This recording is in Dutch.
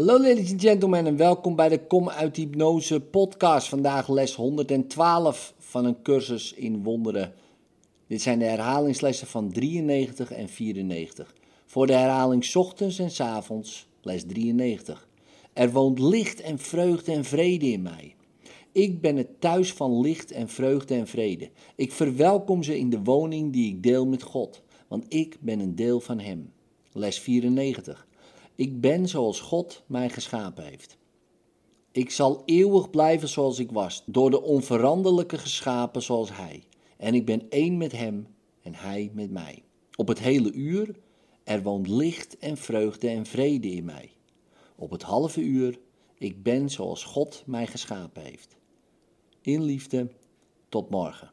Hallo ladies and gentlemen en welkom bij de Kom uit Hypnose podcast. Vandaag les 112 van een cursus in wonderen. Dit zijn de herhalingslessen van 93 en 94. Voor de herhaling ochtends en avonds, les 93. Er woont licht en vreugde en vrede in mij. Ik ben het thuis van licht en vreugde en vrede. Ik verwelkom ze in de woning die ik deel met God, want ik ben een deel van Hem. Les 94. Ik ben zoals God mij geschapen heeft. Ik zal eeuwig blijven zoals ik was, door de onveranderlijke geschapen zoals Hij. En ik ben één met Hem en Hij met mij. Op het hele uur, er woont licht en vreugde en vrede in mij. Op het halve uur, ik ben zoals God mij geschapen heeft. In liefde, tot morgen.